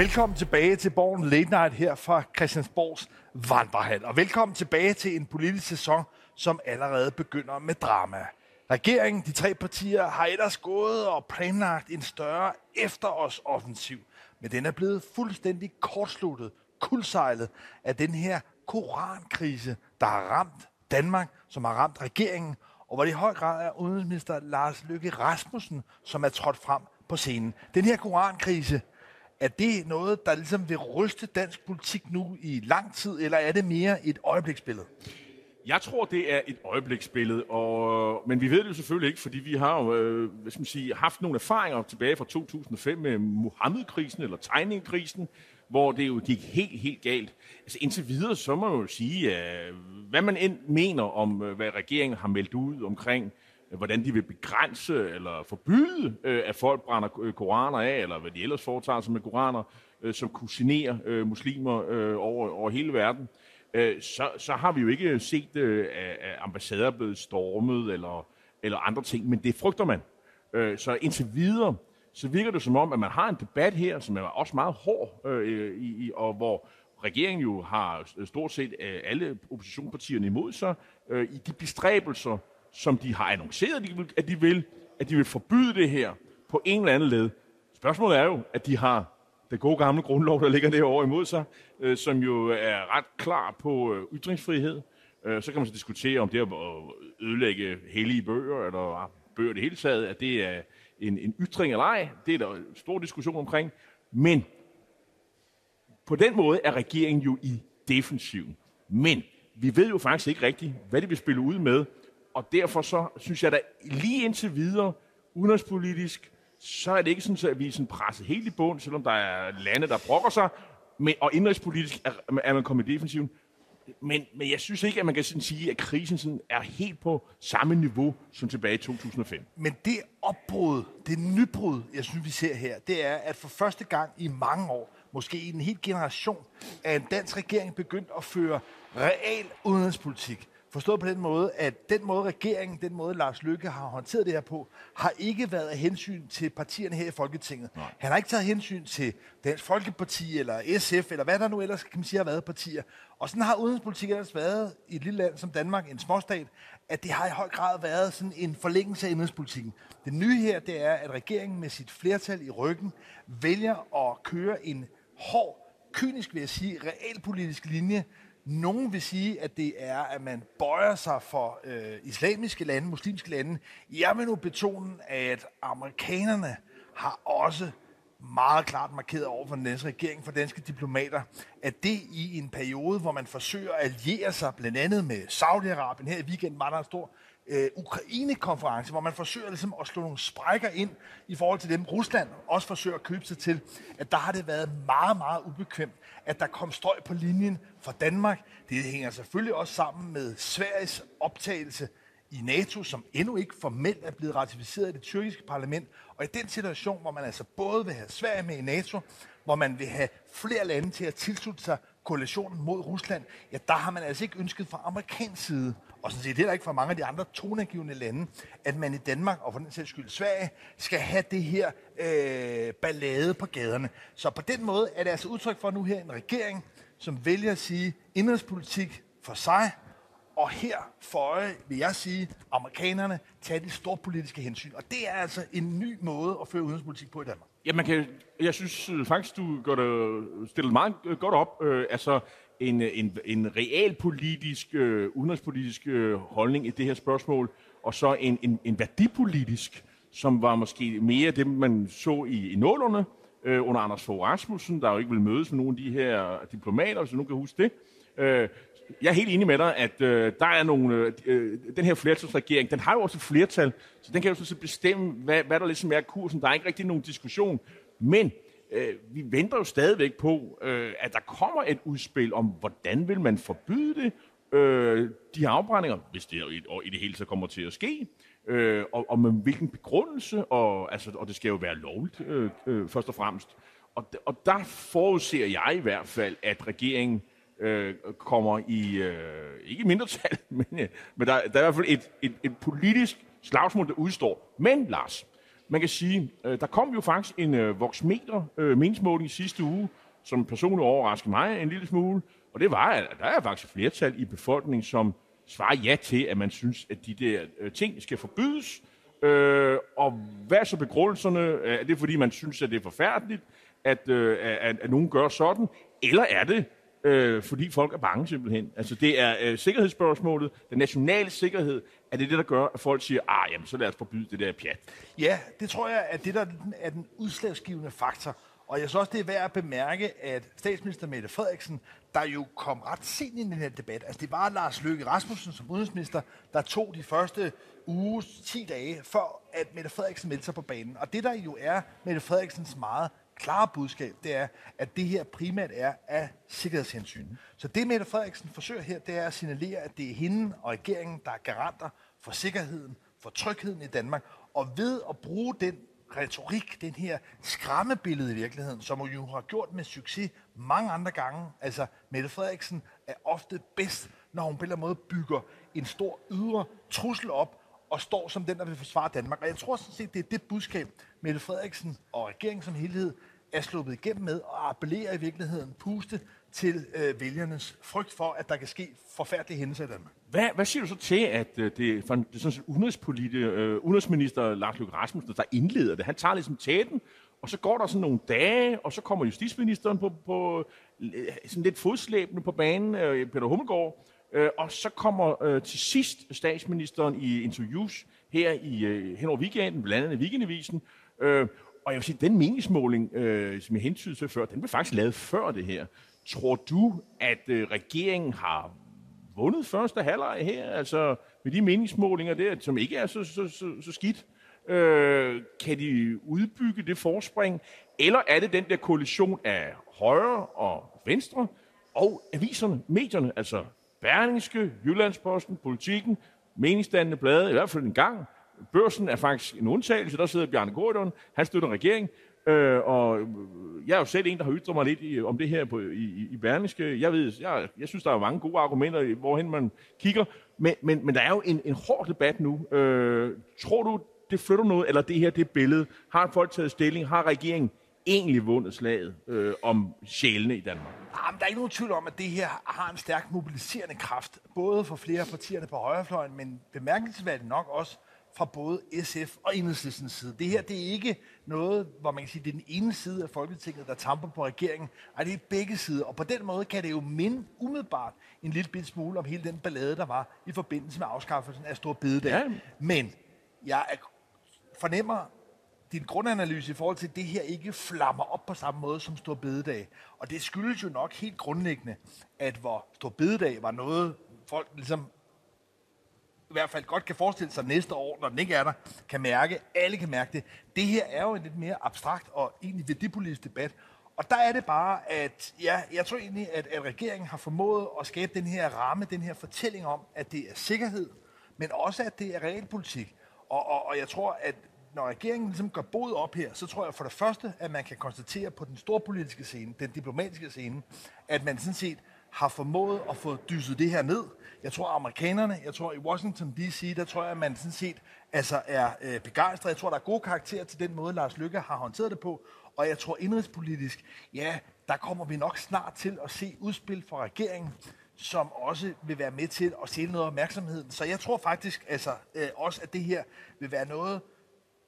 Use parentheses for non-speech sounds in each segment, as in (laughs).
Velkommen tilbage til Borgen Late Night her fra Christiansborgs Vandrehal. Og velkommen tilbage til en politisk sæson, som allerede begynder med drama. Regeringen, de tre partier, har ellers gået og planlagt en større efter os offensiv. Men den er blevet fuldstændig kortsluttet, kuldsejlet af den her korankrise, der har ramt Danmark, som har ramt regeringen, og hvor det i høj grad er udenrigsminister Lars Løkke Rasmussen, som er trådt frem på scenen. Den her korankrise, er det noget, der ligesom vil ryste dansk politik nu i lang tid, eller er det mere et øjebliksbillede? Jeg tror, det er et øjebliksbillede, og, men vi ved det jo selvfølgelig ikke, fordi vi har jo, øh, hvad skal man sige, haft nogle erfaringer tilbage fra 2005 med Mohammed-krisen eller tegningkrisen, hvor det jo gik helt, helt galt. Altså indtil videre, så må man jo sige, at hvad man end mener om, øh, hvad regeringen har meldt ud omkring, øh, hvordan de vil begrænse eller forbyde, øh, at folk brænder øh, koraner af, eller hvad de ellers foretager sig med koraner, øh, som kusinerer øh, muslimer over, over hele verden, så, så har vi jo ikke set, at ambassader blevet stormet eller, eller andre ting, men det frygter man. Så indtil videre, så virker det som om, at man har en debat her, som er også meget hård, øh, i, og hvor regeringen jo har stort set alle oppositionspartierne imod sig, øh, i de bestræbelser, som de har annonceret, at de vil, at de vil forbyde det her på en eller anden led. Spørgsmålet er jo, at de har det gode gamle grundlov, der ligger derovre imod sig, øh, som jo er ret klar på øh, ytringsfrihed. Øh, så kan man så diskutere, om det at øh, ødelægge hellige bøger, eller bøger det hele taget, at det er en, en ytring eller ej. Det er der en stor diskussion omkring. Men på den måde er regeringen jo i defensiven. Men vi ved jo faktisk ikke rigtigt, hvad de vil spille ud med. Og derfor så synes jeg, da lige indtil videre, udenrigspolitisk, så er det ikke sådan, at vi er sådan presset helt i bund, selvom der er lande, der brokker sig. Men, og indrigspolitisk er, er man kommet i defensiven men, men jeg synes ikke, at man kan sådan sige, at krisen sådan er helt på samme niveau som tilbage i 2005. Men det opbrud, det nybrud, jeg synes, vi ser her, det er, at for første gang i mange år, måske i en hel generation, er en dansk regering begyndt at føre real udenrigspolitik. Forstået på den måde, at den måde regeringen, den måde Lars Løkke har håndteret det her på, har ikke været af hensyn til partierne her i Folketinget. Nej. Han har ikke taget hensyn til Dansk Folkeparti eller SF, eller hvad der nu ellers kan man sige har været partier. Og sådan har udenrigspolitik ellers været i et lille land som Danmark, en småstat, at det har i høj grad været sådan en forlængelse af indrigspolitikken. Det nye her, det er, at regeringen med sit flertal i ryggen vælger at køre en hård, kynisk vil jeg sige, realpolitisk linje, nogen vil sige, at det er, at man bøjer sig for øh, islamiske lande, muslimske lande. Jeg vil nu betone, at amerikanerne har også meget klart markeret over for den danske regering, for danske diplomater, at det i en periode, hvor man forsøger at alliere sig blandt andet med Saudi-Arabien, her i weekenden var der en stor øh, Ukraine-konference, hvor man forsøger ligesom at slå nogle sprækker ind i forhold til dem, Rusland også forsøger at købe sig til, at der har det været meget, meget ubekvemt, at der kom støj på linjen for Danmark. Det hænger selvfølgelig også sammen med Sveriges optagelse i NATO, som endnu ikke formelt er blevet ratificeret i det tyrkiske parlament. Og i den situation, hvor man altså både vil have Sverige med i NATO, hvor man vil have flere lande til at tilslutte sig koalitionen mod Rusland, ja, der har man altså ikke ønsket fra amerikansk side, og sådan set heller ikke fra mange af de andre tonegivende lande, at man i Danmark, og for den sags skyld Sverige, skal have det her øh, ballade på gaderne. Så på den måde er det altså udtryk for nu her en regering, som vælger at sige indrigspolitik for sig, og her for øje, vil jeg sige, amerikanerne tager de store politiske hensyn. Og det er altså en ny måde at føre udenrigspolitik på i Danmark. Ja, man kan, jeg synes øh, faktisk, du gør det, stillet meget godt op. Øh, altså, en, en, en realpolitisk, øh, udenrigspolitisk øh, holdning i det her spørgsmål, og så en, en, en værdipolitisk, som var måske mere det, man så i, i nålerne øh, under Anders Fogh Rasmussen, der jo ikke vil mødes med nogle af de her diplomater, hvis du nu kan huske det. Øh, jeg er helt enig med dig, at øh, der er nogle, øh, øh, den her flertalsregering, den har jo også et flertal, så den kan jo sådan set bestemme, hvad, hvad der ligesom er kursen. Der er ikke rigtig nogen diskussion. Men øh, vi venter jo stadigvæk på, øh, at der kommer et udspil om, hvordan vil man forbyde det, øh, de her afbrændinger, hvis det i, og i det hele så kommer til at ske, øh, og, og med hvilken begrundelse, og, altså, og det skal jo være lovligt øh, øh, først og fremmest. Og, og der forudser jeg i hvert fald, at regeringen øh, kommer i, øh, ikke mindretal, (laughs) men, øh, men der, der er i hvert fald et, et, et politisk slagsmål, der udstår. Men Lars, man kan sige, øh, der kom jo faktisk en øh, voksmeter øh, meningsmåling sidste uge, som personligt overraskede mig en lille smule, og det var, at der er faktisk et flertal i befolkningen, som svarer ja til, at man synes, at de der øh, ting skal forbydes. Øh, og hvad er så begrundelserne? Øh, er det fordi, man synes, at det er forfærdeligt, at, øh, at, at nogen gør sådan? Eller er det, øh, fordi folk er bange simpelthen? Altså det er øh, sikkerhedsspørgsmålet, den nationale sikkerhed, er det det, der gør, at folk siger, ah, jamen så lad os forbyde det der pjat? Ja, det tror jeg, at det der er den udslagsgivende faktor. Og jeg synes også, det er værd at bemærke, at statsminister Mette Frederiksen, der jo kom ret sent ind i den her debat, altså det var Lars Løkke Rasmussen som udenrigsminister, der tog de første uge, 10 dage, før at Mette Frederiksen meldte sig på banen. Og det der jo er Mette Frederiksens meget klare budskab, det er, at det her primært er af sikkerhedshensyn. Så det Mette Frederiksen forsøger her, det er at signalere, at det er hende og regeringen, der er garanter for sikkerheden, for trygheden i Danmark. Og ved at bruge den retorik, den her skræmmebillede i virkeligheden, som hun jo har gjort med succes mange andre gange. Altså, Mette Frederiksen er ofte bedst, når hun på en eller anden måde bygger en stor ydre trussel op, og står som den, der vil forsvare Danmark. Og jeg tror sådan set, det er det budskab, Mette Frederiksen og regeringen som helhed er sluppet igennem med, og appellerer i virkeligheden puste til øh, vælgernes frygt for, at der kan ske forfærdelige hændelser i Danmark. Hvad, hvad siger du så til, at øh, det er det er sådan udenrigspolitik, øh, udenrigsminister Lars Løkke Rasmussen, der indleder det? Han tager ligesom tæten, og så går der sådan nogle dage, og så kommer justitsministeren på, på øh, sådan lidt fodslæbende på banen, øh, Peter Hummelgaard, øh, og så kommer øh, til sidst statsministeren i interviews her i øh, hen over weekenden, blandt andet i Weekendavisen, øh, og jeg vil sige, den meningsmåling, øh, som jeg hentydede til før, den blev faktisk lavet før det her. Tror du, at øh, regeringen har vundet første halvleg her, altså med de meningsmålinger der, som ikke er så, så, så, så skidt? Øh, kan de udbygge det forspring? Eller er det den der koalition af højre og venstre og aviserne, medierne, altså Berlingske, Jyllandsposten, Politikken, meningsdannende blade, i hvert fald en gang. Børsen er faktisk en undtagelse, der sidder Bjarne Gordon, han støtter regeringen, Øh, og øh, jeg er jo selv en, der har ytret mig lidt i, om det her på, i, i Berlingske. Jeg, ved, jeg, jeg synes, der er mange gode argumenter, hvorhen man kigger. Men, men, men der er jo en, en hård debat nu. Øh, tror du, det flytter noget, eller det her, det billede? Har folk taget stilling? Har regeringen egentlig vundet slaget øh, om sjælene i Danmark? Ah, Jamen, der er ikke nogen tvivl om, at det her har en stærk mobiliserende kraft, både for flere af partierne på højrefløjen, men bemærkelsesværdigt nok også fra både SF og Enhedslistens side. Det her det er ikke noget, hvor man kan sige, det er den ene side af Folketinget, der tamper på regeringen. Ej, det er begge sider. Og på den måde kan det jo minde umiddelbart en lille bit smule om hele den ballade, der var i forbindelse med afskaffelsen af Stor Bededag. Ja. Men jeg fornemmer din grundanalyse i forhold til, at det her ikke flammer op på samme måde som Stor Bededag. Og det skyldes jo nok helt grundlæggende, at hvor Stor Bededag var noget, folk ligesom i hvert fald godt kan forestille sig næste år, når den ikke er der, kan mærke, alle kan mærke det. Det her er jo en lidt mere abstrakt og egentlig værdipolitisk debat. Og der er det bare, at ja, jeg tror egentlig, at, at regeringen har formået at skabe den her ramme, den her fortælling om, at det er sikkerhed, men også, at det er realpolitik. Og, og, og jeg tror, at når regeringen ligesom går både op her, så tror jeg for det første, at man kan konstatere på den store politiske scene, den diplomatiske scene, at man sådan set har formået at få dyset det her ned. Jeg tror, amerikanerne, jeg tror i Washington D.C., der tror jeg, at man sådan set altså er øh, begejstret. Jeg tror, der er gode karakterer til den måde, Lars Lykke har håndteret det på. Og jeg tror indrigspolitisk, ja, der kommer vi nok snart til at se udspil fra regeringen, som også vil være med til at se noget opmærksomhed. Så jeg tror faktisk altså, øh, også, at det her vil være noget,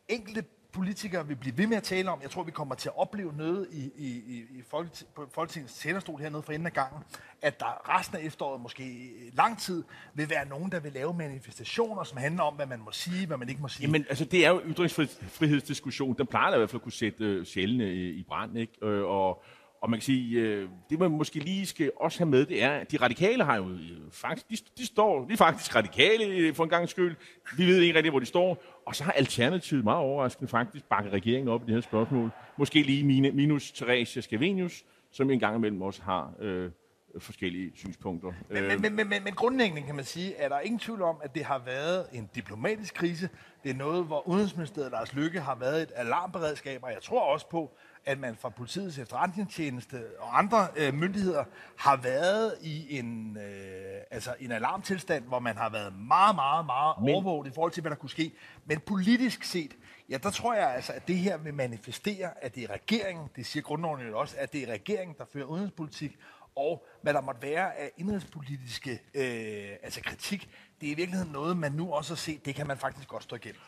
enkelte politikere vil blive ved med at tale om. Jeg tror, vi kommer til at opleve noget i, i, i, i Folketing, på Folketingets talerstol hernede for enden af gangen, at der resten af efteråret, måske lang tid, vil være nogen, der vil lave manifestationer, som handler om, hvad man må sige, hvad man ikke må sige. Jamen, altså, det er jo ytringsfrihedsdiskussion. Den plejer i hvert fald at kunne sætte øh, sjældne i, i brand, ikke? Øh, og og man kan sige, øh, det man måske lige skal også have med, det er, at de radikale har jo øh, faktisk, de, de står, de er faktisk radikale øh, for en gang skyld. Vi ved ikke rigtig, hvor de står. Og så har Alternativet meget overraskende faktisk bakket regeringen op i det her spørgsmål. Måske lige minus Theresia Scavenius, som en gang imellem også har øh, forskellige synspunkter. Men, men, men, men, men, men grundlæggende kan man sige, at der er ingen tvivl om, at det har været en diplomatisk krise. Det er noget, hvor Udenrigsministeriet Lars Lykke har været et alarmberedskab, og jeg tror også på, at man fra politiets efterretningstjeneste og andre øh, myndigheder har været i en, øh, altså en alarmtilstand, hvor man har været meget, meget, meget Men... overvåget i forhold til, hvad der kunne ske. Men politisk set, ja, der tror jeg altså, at det her vil manifestere, at det er regeringen, det siger grundloven jo også, at det er regeringen, der fører udenrigspolitik, og hvad der måtte være af indrigspolitiske øh, altså kritik, det er i virkeligheden noget, man nu også har set, det kan man faktisk godt stå igennem.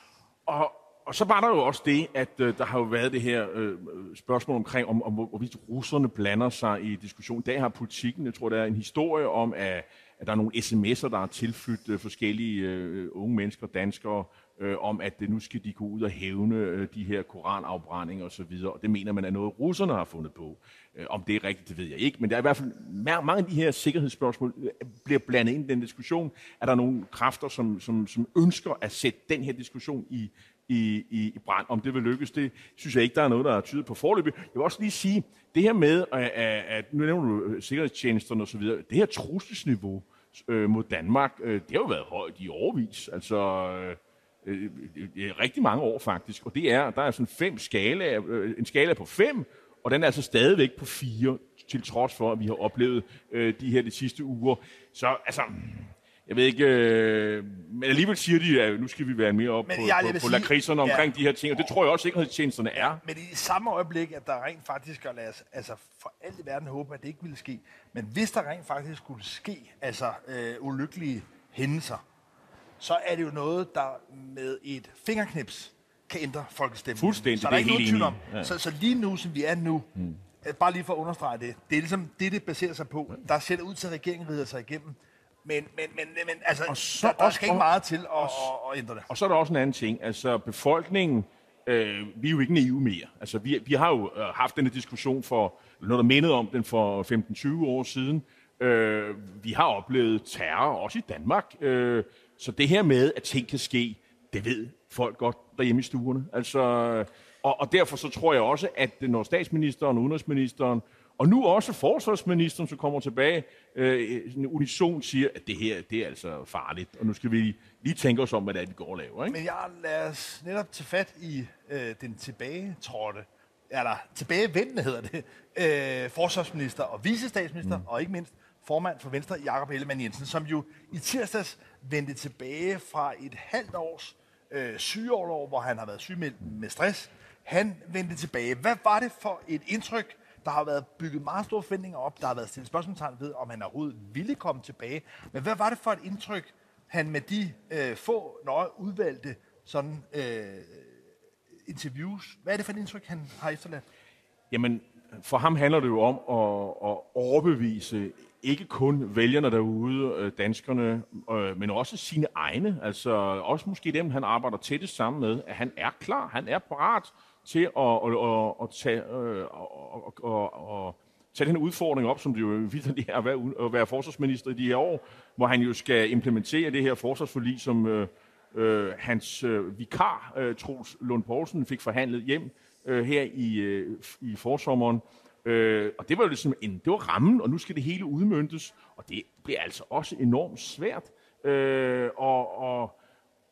Og, og så var der jo også det, at øh, der har jo været det her øh, spørgsmål omkring, om, om hvorvidt russerne blander sig i diskussionen. I dag har politikken, jeg tror, der er en historie om, at, at der er nogle sms'er, der har tilflyttet øh, forskellige øh, unge mennesker, danskere, øh, om at øh, nu skal de gå ud og hævne øh, de her koranafbrændinger osv., og det mener man er noget, russerne har fundet på. Øh, om det er rigtigt, det ved jeg ikke, men der er i hvert fald mange af de her sikkerhedsspørgsmål øh, bliver blandet ind i den diskussion. Er der nogle kræfter, som, som, som ønsker at sætte den her diskussion i, i, i, i brand. Om det vil lykkes, det synes jeg ikke, der er noget, der er tydet på forløbet. Jeg vil også lige sige, det her med, at, at nu nævner du sikkerhedstjenesterne osv., det her trusselsniveau øh, mod Danmark, øh, det har jo været højt i overvis. Altså, øh, øh, rigtig mange år faktisk. Og det er, der er sådan fem skala, en skala på fem, og den er altså stadigvæk på fire, til trods for, at vi har oplevet øh, de her de sidste uger. Så altså, jeg ved ikke, øh, men alligevel siger de, at nu skal vi være mere op men på, på, på lakridserne omkring ja. de her ting, og det tror jeg også, sikkerhedstjenesterne er. Men i samme øjeblik, at der rent faktisk skal lade os, altså for alt i verden håbe, at det ikke ville ske, men hvis der rent faktisk skulle ske, altså øh, ulykkelige hændelser, så er det jo noget, der med et fingerknips kan ændre folkestemningen. Fuldstændig, så der er ikke nogen tvivl om. Ja. Så, så lige nu, som vi er nu, hmm. bare lige for at understrege det, det er ligesom det, det baserer sig på. Der ser det ud til, at regeringen rider sig igennem men, men, men, men altså, og så, der, der skal ikke meget til at, og, at ændre det. Og så er der også en anden ting. Altså, befolkningen, øh, vi er jo ikke naive mere. Altså, vi, vi har jo øh, haft denne diskussion for, noget der mindede om den for 15-20 år siden. Øh, vi har oplevet terror, også i Danmark. Øh, så det her med, at ting kan ske, det ved folk godt derhjemme i stuerne. Altså, og, og derfor så tror jeg også, at når statsministeren og udenrigsministeren og nu også forsvarsministeren, som kommer tilbage, øh, unison siger, at det her det er altså farligt, og nu skal vi lige tænke os om, hvad det er, vi går og laver. Ikke? Men jeg lad os netop tage fat i øh, den tilbagetrådte, eller tilbagevendende hedder det, øh, forsvarsminister og visestatsminister, mm. og ikke mindst formand for Venstre, Jakob Ellemann Jensen, som jo i tirsdags vendte tilbage fra et halvt års øh, sygeårlov, hvor han har været syg med, med stress. Han vendte tilbage. Hvad var det for et indtryk, der har været bygget meget store forventninger op. Der har været stillet spørgsmålstegn ved, om han overhovedet ville komme tilbage. Men hvad var det for et indtryk, han med de øh, få nøje udvalgte sådan, øh, interviews, hvad er det for et indtryk, han har efterladt? Jamen, for ham handler det jo om at, at overbevise ikke kun vælgerne derude, øh, danskerne, øh, men også sine egne, altså også måske dem, han arbejder tættest sammen med, at han er klar, han er parat til at, at, at, at tage, øh, at, at, at tage den udfordring op, som det jo vildt er at være, at være forsvarsminister i de her år, hvor han jo skal implementere det her forsvarsforlig, som øh, øh, hans øh, vikar, øh, Troels Lund Poulsen, fik forhandlet hjem øh, her i, øh, i forsommeren. Øh, og det var jo ligesom en, det var rammen, og nu skal det hele udmyndtes, og det bliver altså også enormt svært. Øh, og, og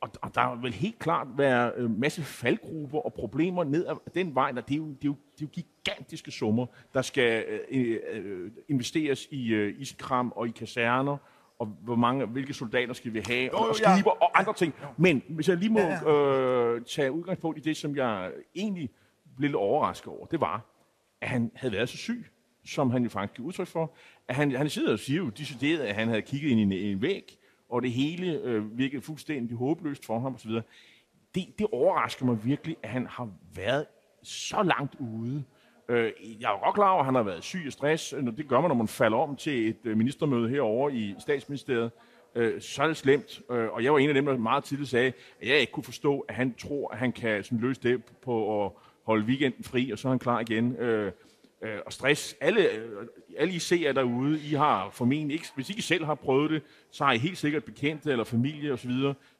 og, og der vil helt klart være en øh, masse faldgrupper og problemer ned ad den vej, og det er jo, det er jo, det er jo gigantiske summer, der skal øh, øh, investeres i øh, iskram og i kaserner, og hvor mange, hvilke soldater skal vi have, og, og skiber ja. og andre ting. Men hvis jeg lige må øh, tage udgangspunkt i det, som jeg egentlig blev lidt overrasket over, det var, at han havde været så syg, som han jo faktisk giver udtryk for. At han, han sidder og siger jo decideret, at han havde kigget ind i en, en væg, og det hele øh, virkede fuldstændig håbløst for ham osv. Det, det overrasker mig virkelig, at han har været så langt ude. Øh, jeg er godt klar over, at han har været syg og stress. Det gør man, når man falder om til et øh, ministermøde herovre i statsministeriet. Øh, så er det slemt. Øh, og jeg var en af dem, der meget tidligt sagde, at jeg ikke kunne forstå, at han tror, at han kan sådan, løse det på at holde weekenden fri, og så er han klar igen. Øh, øh, og stress. Alle, øh, alle I ser derude, I har formentlig ikke, hvis I ikke selv har prøvet det, så har I helt sikkert bekendte eller familie osv.,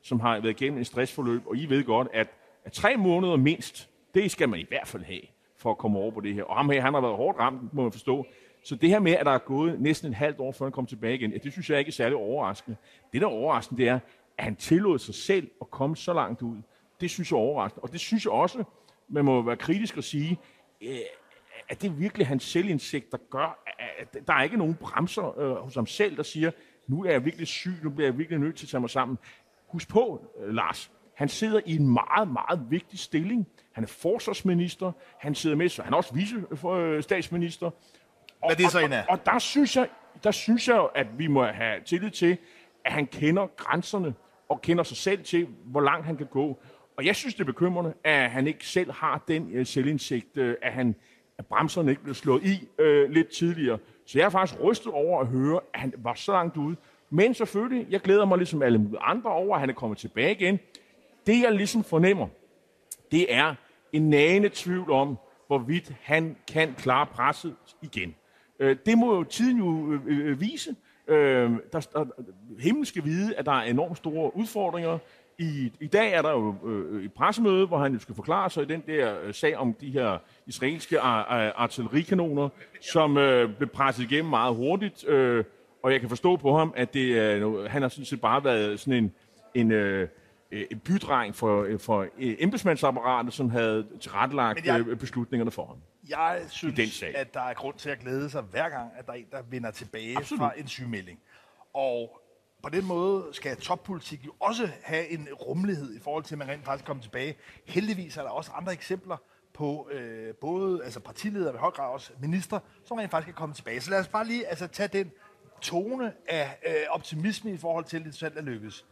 som har været igennem en stressforløb, og I ved godt, at, at tre måneder mindst, det skal man i hvert fald have for at komme over på det her. Og ham her, han har været hårdt ramt, må man forstå. Så det her med, at der er gået næsten en halvt år, før han kom tilbage igen, ja, det synes jeg ikke er særlig overraskende. Det, der er overraskende, det er, at han tillod sig selv at komme så langt ud. Det synes jeg er overraskende. Og det synes jeg også, man må være kritisk og sige, øh, at det virkelig hans selvindsigt, der gør, at der er ikke nogen bremser øh, hos ham selv, der siger, nu er jeg virkelig syg, nu bliver jeg virkelig nødt til at tage mig sammen. Husk på, øh, Lars, han sidder i en meget, meget vigtig stilling. Han er forsvarsminister, han sidder med, så han er også vice-statsminister. Hvad er det så en af? Og, og, og der synes jeg, der synes jeg, at vi må have tillid til, at han kender grænserne og kender sig selv til, hvor langt han kan gå. Og jeg synes, det er bekymrende, at han ikke selv har den uh, selvindsigt, øh, at, han, at bremserne ikke blev slået i øh, lidt tidligere. Så jeg er faktisk rystet over at høre, at han var så langt ude. Men selvfølgelig, jeg glæder mig ligesom alle andre over, at han er kommet tilbage igen. Det jeg ligesom fornemmer, det er en nagende tvivl om, hvorvidt han kan klare presset igen. Øh, det må jo tiden jo vise. Der, der, himlen skal vide, at der er enormt store udfordringer. I, I dag er der jo øh, et pressemøde, hvor han jo skal forklare sig i den der øh, sag om de her israelske ar- artillerikanoner, som øh, blev presset igennem meget hurtigt. Øh, og jeg kan forstå på ham, at det, øh, han har sådan set bare været sådan en, en, øh, en bydreng for, for embedsmandsapparatet, som havde tilrettelagt jeg, øh, beslutningerne for ham. Jeg synes, den sag. at der er grund til at glæde sig hver gang, at der er en, der vender tilbage Absolut. fra en sygemelding. Og på den måde skal toppolitik jo også have en rummelighed i forhold til, at man rent faktisk kommer tilbage. Heldigvis er der også andre eksempler på øh, både altså partiledere, og i høj grad også minister, som rent faktisk kan komme tilbage. Så lad os bare lige altså, tage den tone af øh, optimisme i forhold til, at det selv er lykkes.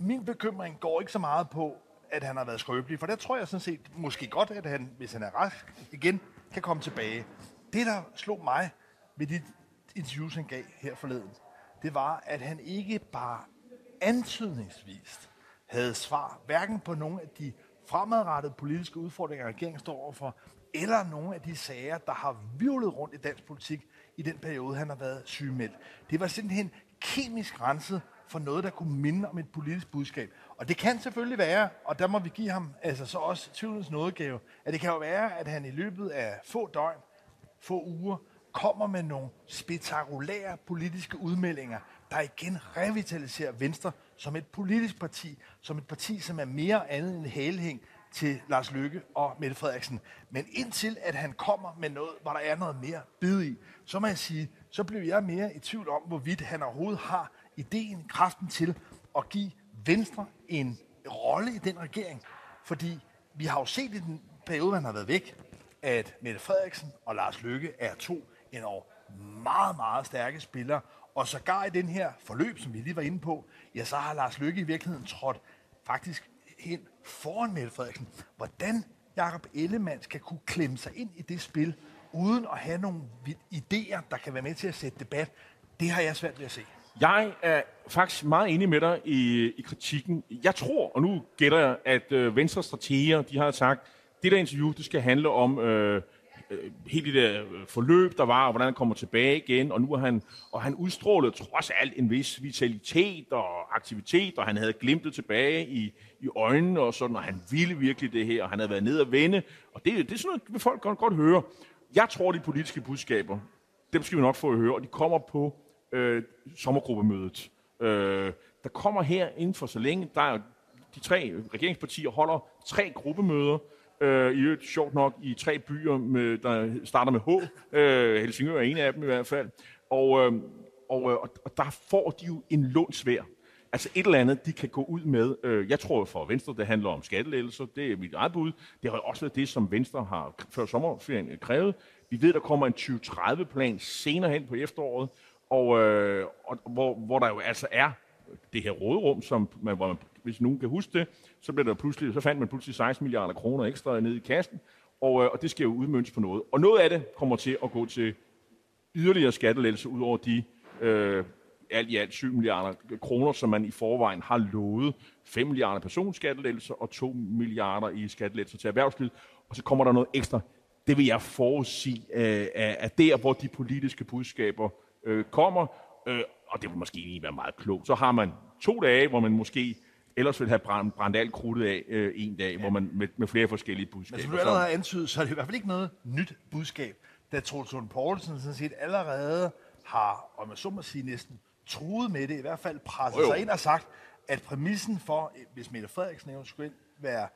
Min bekymring går ikke så meget på, at han har været skrøbelig, for der tror jeg sådan set måske godt, at han, hvis han er rask igen, kan komme tilbage. Det, der slog mig ved de interviews, han gav her forleden, det var, at han ikke bare antydningsvist havde svar, hverken på nogle af de fremadrettede politiske udfordringer, regeringen står overfor, eller nogle af de sager, der har virvlet rundt i dansk politik i den periode, han har været sygemeldt. Det var simpelthen kemisk renset for noget, der kunne minde om et politisk budskab. Og det kan selvfølgelig være, og der må vi give ham altså så også tvivlens nådegave, at det kan jo være, at han i løbet af få døgn, få uger, kommer med nogle spektakulære politiske udmeldinger, der igen revitaliserer Venstre som et politisk parti, som et parti, som er mere andet end hælhæng til Lars Løkke og Mette Frederiksen. Men indtil at han kommer med noget, hvor der er noget mere bid i, så må jeg sige, så bliver jeg mere i tvivl om, hvorvidt han overhovedet har ideen, kraften til at give Venstre en rolle i den regering. Fordi vi har jo set i den periode, man har været væk, at Mette Frederiksen og Lars Løkke er to endnu meget, meget stærke spillere. Og sågar i den her forløb, som vi lige var inde på, ja, så har Lars Lykke i virkeligheden trådt faktisk hen foran Mette Frederiksen. Hvordan Jakob Ellemann skal kunne klemme sig ind i det spil, uden at have nogle idéer, der kan være med til at sætte debat, det har jeg svært ved at se. Jeg er faktisk meget enig med dig i, i kritikken. Jeg tror, og nu gætter jeg, at øh, Venstre strateger, de har sagt, det der interview, det skal handle om øh, øh, hele det der forløb, der var, og hvordan han kommer tilbage igen, og nu er han, og han udstrålede trods alt en vis vitalitet og aktivitet, og han havde glimtet tilbage i, i øjnene og sådan, og han ville virkelig det her, og han havde været ned og vende, og det, det er sådan noget, vil folk godt, godt høre. Jeg tror, de politiske budskaber, dem skal vi nok få at høre, og de kommer på øh, sommergruppemødet. Øh, der kommer her inden for så længe, der er de tre regeringspartier holder tre gruppemøder, Øh, I øvrigt sjovt nok i tre byer, med, der starter med H. Øh, Helsingør er en af dem i hvert fald. Og, øh, og, øh, og der får de jo en lånsvær. Altså et eller andet, de kan gå ud med. Øh, jeg tror for Venstre, det handler om skattelettelser. Det er mit eget bud. Det har også været det, som Venstre har før sommerferien krævet. Vi ved, der kommer en 2030-plan senere hen på efteråret, og, øh, og hvor, hvor der jo altså er det her råderum, som man, hvor man hvis nogen kan huske det, så, blev der pludselig, så fandt man pludselig 16 milliarder kroner ekstra ned i kassen, og, øh, og det skal jo udmøntes på noget. Og noget af det kommer til at gå til yderligere skattelettelse ud over de øh, alt i alt 7 milliarder kroner, som man i forvejen har lovet. 5 milliarder personskattelettelser og 2 milliarder i skattelettelser til erhvervslivet. Og så kommer der noget ekstra. Det vil jeg forudsige øh, der, hvor de politiske budskaber øh, kommer. Øh, og det vil måske egentlig være meget klogt. Så har man to dage, hvor man måske ellers ville have brændt, brændt alt krudtet af øh, en dag, ja. hvor man med, med flere forskellige budskaber. Men som du allerede har antydet, så er det i hvert fald ikke noget nyt budskab. da Troels Lund Poulsen sådan set allerede har, om jeg så må sige, næsten truet med det, i hvert fald presset jo. sig ind og sagt, at præmissen for, hvis Mette Frederiksen eventuelt være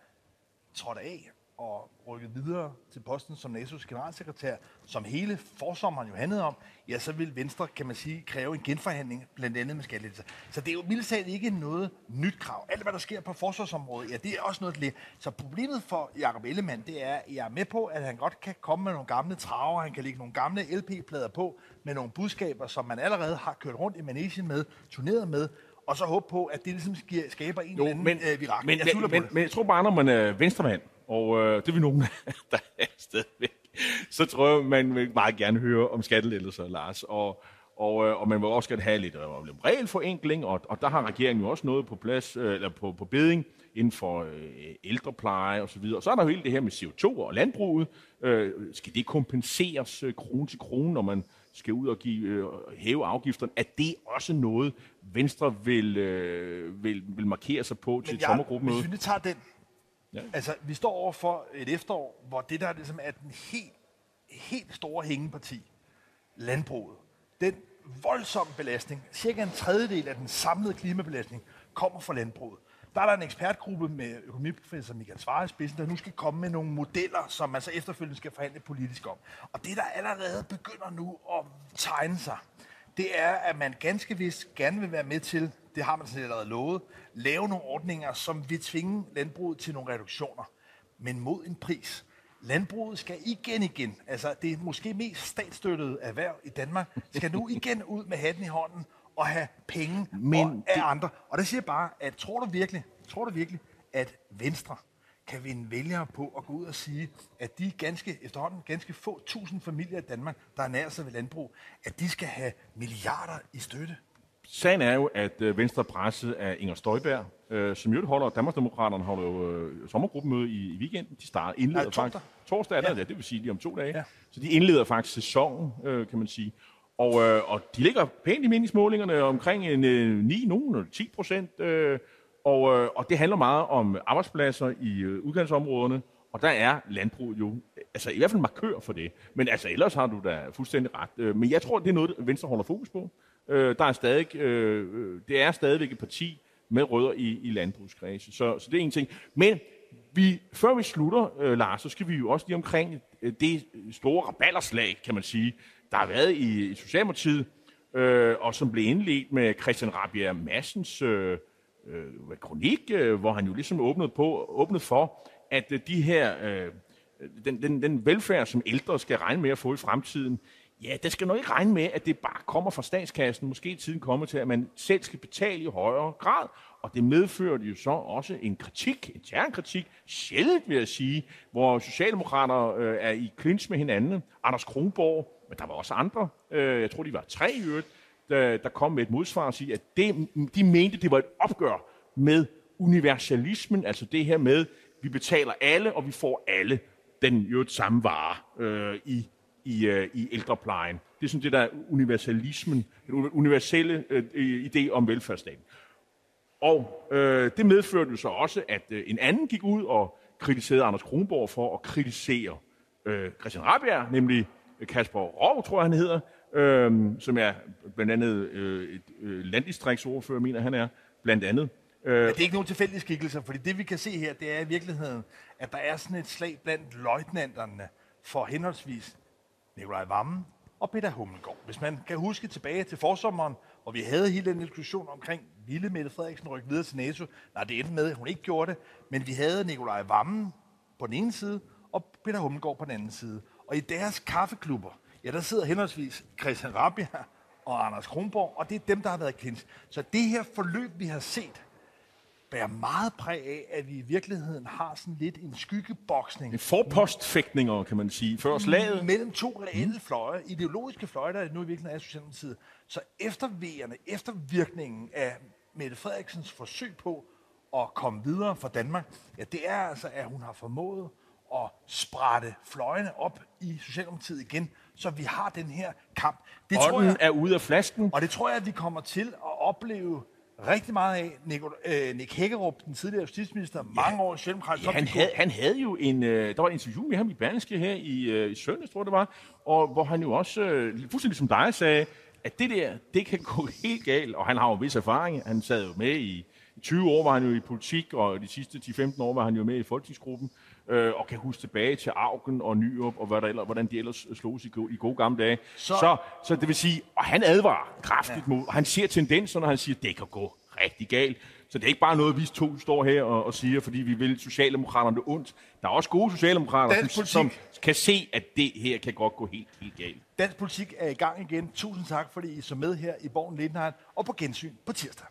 trådt af og rykket videre til posten som NATO's generalsekretær, som hele forsommeren jo handlede om, ja, så vil Venstre, kan man sige, kræve en genforhandling, blandt andet med skattelettelser. Så det er jo mildt ikke noget nyt krav. Alt, hvad der sker på forsvarsområdet, ja, det er også noget lidt. Så problemet for Jacob Ellemann, det er, at jeg er med på, at han godt kan komme med nogle gamle traver, han kan lægge nogle gamle LP-plader på, med nogle budskaber, som man allerede har kørt rundt i Manesien med, turneret med, og så håbe på, at det ligesom skaber en Jo, eller anden men, øh, virak. men, jeg men, men, men jeg tror bare, når man er venstremand, og øh, det er vi nogen, (laughs) der er stadigvæk, så tror jeg, man vil meget gerne høre om skattelettelser, Lars. Og, og, øh, og man vil også gerne have lidt, øh, lidt regelforenkling, og, og der har regeringen jo også noget på plads, øh, eller på, på beding, inden for øh, ældrepleje og så videre. Og så er der jo hele det her med CO2 og landbruget. Øh, skal det kompenseres øh, krone til krone, når man skal ud og give, øh, hæve afgifterne? Er det også noget, Venstre vil, øh, vil, vil markere sig på til et jeg- sommergruppemøde? Hvis vi nu tager den. Ja. Altså, vi står over for et efterår, hvor det der ligesom er den helt, helt store hængeparti, landbruget, den voldsomme belastning, cirka en tredjedel af den samlede klimabelastning, kommer fra landbruget. Der er der en ekspertgruppe med økonomiprofessor Michael Svare i spidsen, der nu skal komme med nogle modeller, som man så efterfølgende skal forhandle politisk om. Og det, der allerede begynder nu at tegne sig, det er, at man ganske vist gerne vil være med til, det har man sådan allerede lovet, lave nogle ordninger, som vil tvinge landbruget til nogle reduktioner, men mod en pris. Landbruget skal igen igen, altså det måske mest statsstøttede erhverv i Danmark, skal nu igen ud med hatten i hånden og have penge Men Men af det- andre. Og der siger jeg bare, at tror du virkelig, tror du virkelig, at Venstre kan vinde vælgere på at gå ud og sige, at de ganske, efterhånden ganske få tusind familier i Danmark, der ernærer sig ved landbrug, at de skal have milliarder i støtte. Sagen er jo, at øh, Venstre presset af Inger Støjberg, øh, som jo holder, Danmarksdemokraterne holder jo øh, sommergruppemøde i, i weekenden. De starter, indleder Nej, faktisk. Torsdag er det, Ja. ja. det vil sige lige om to dage. Ja. Ja. Så de indleder faktisk sæsonen, øh, kan man sige. Og, øh, og de ligger pænt i meningsmålingerne omkring en, øh, 9, nogen 10 procent. Øh, og, øh, og det handler meget om arbejdspladser i øh, udkantsområderne. Og der er landbrug jo, øh, altså i hvert fald markør for det. Men altså ellers har du da fuldstændig ret. Øh, Men jeg tror, det er noget, Venstre holder fokus på. Øh, der er stadig, øh, øh, det er stadigvæk et parti med rødder i, i landbrugskredse. Så, så det er en ting. Men vi, før vi slutter, øh, Lars, så skal vi jo også lige omkring øh, det store rabalderslag, kan man sige, der har været i, i Socialdemokratiet, øh, og som blev indledt med Christian Rabia Massens øh, øh, kronik, øh, hvor han jo ligesom åbnede, på, åbnede for, at øh, de her, øh, den, den, den velfærd, som ældre skal regne med at få i fremtiden, ja, det skal nok ikke regne med, at det bare kommer fra statskassen. Måske tiden kommer til, at man selv skal betale i højere grad. Og det medførte jo så også en kritik, en terrenkritik, sjældent vil jeg sige, hvor socialdemokrater øh, er i clinch med hinanden. Anders Kronborg, men der var også andre, øh, jeg tror de var tre i øvrigt, der, der kom med et modsvar og sige, at det, de mente, det var et opgør med universalismen, altså det her med, vi betaler alle, og vi får alle den jo et samme vare øh, i, i, øh, i ældreplejen. Det er sådan det der universalismen, den universelle øh, idé om velfærdsstaten. Og øh, det medførte jo så også, at øh, en anden gik ud og kritiserede Anders Kronborg for at kritisere øh, Christian Rabjerg, nemlig Kasper Rov, tror jeg han hedder, øh, som er blandt andet øh, et øh, landdistriktsordfører, mener han er, blandt andet. Øh, ja, det er ikke nogen tilfældige skikkelser, fordi det vi kan se her, det er i virkeligheden, at der er sådan et slag blandt løjtnanterne for henholdsvis Nikolaj Vammen og Peter Hummelgaard. Hvis man kan huske tilbage til forsommeren, og vi havde hele den diskussion omkring, ville Mette Frederiksen rykke videre til NATO? Nej, det endte med, at hun ikke gjorde det, men vi havde Nikolaj Vammen på den ene side, og Peter Hummelgaard på den anden side. Og i deres kaffeklubber, ja, der sidder henholdsvis Christian Rabia og Anders Kronborg, og det er dem, der har været klins. Så det her forløb, vi har set, bærer meget præg af, at vi i virkeligheden har sådan lidt en skyggeboksning en forpostfægtninger, kan man sige, før slaget. mellem to reelle fløje, ideologiske fløje, der nu i virkeligheden er Socialdemokratiet. Så eftervejerne, eftervirkningen af Mette Frederiksens forsøg på at komme videre for Danmark, ja, det er altså, at hun har formået at sprætte fløjene op i Socialdemokratiet igen, så vi har den her kamp. Det tror Ånden jeg, er ude af flasken. og det tror jeg, at vi kommer til at opleve rigtig meget af. Nick, øh, Nick Hækkerup, den tidligere justitsminister, ja. mange år socialdemokratisk. Ja, han, havde, han havde jo en, øh, der var et interview med ham i Berlingske her i, øh, i søndags, tror jeg det var, og hvor han jo også, øh, fuldstændig som dig sagde, at det der, det kan gå (laughs) helt galt, og han har jo en vis erfaring. Han sad jo med i, i 20 år var han jo i politik, og de sidste 10-15 år var han jo med i folketingsgruppen, øh, og kan huske tilbage til Augen og Nyrup, og hvad der ellers, hvordan de ellers slogs i, i gode gamle dage. Så, så, så det vil sige, og han advarer kraftigt ja. mod, og han ser tendenser, når han siger, at det kan gå rigtig galt. Så det er ikke bare noget, vi to står her og, og siger, fordi vi vil Socialdemokraterne det ondt. Der er også gode socialdemokrater, som, som kan se, at det her kan godt gå helt, helt galt. Dansk politik er i gang igen. Tusind tak, fordi I så med her i Borgen Lindheim og på gensyn på tirsdag.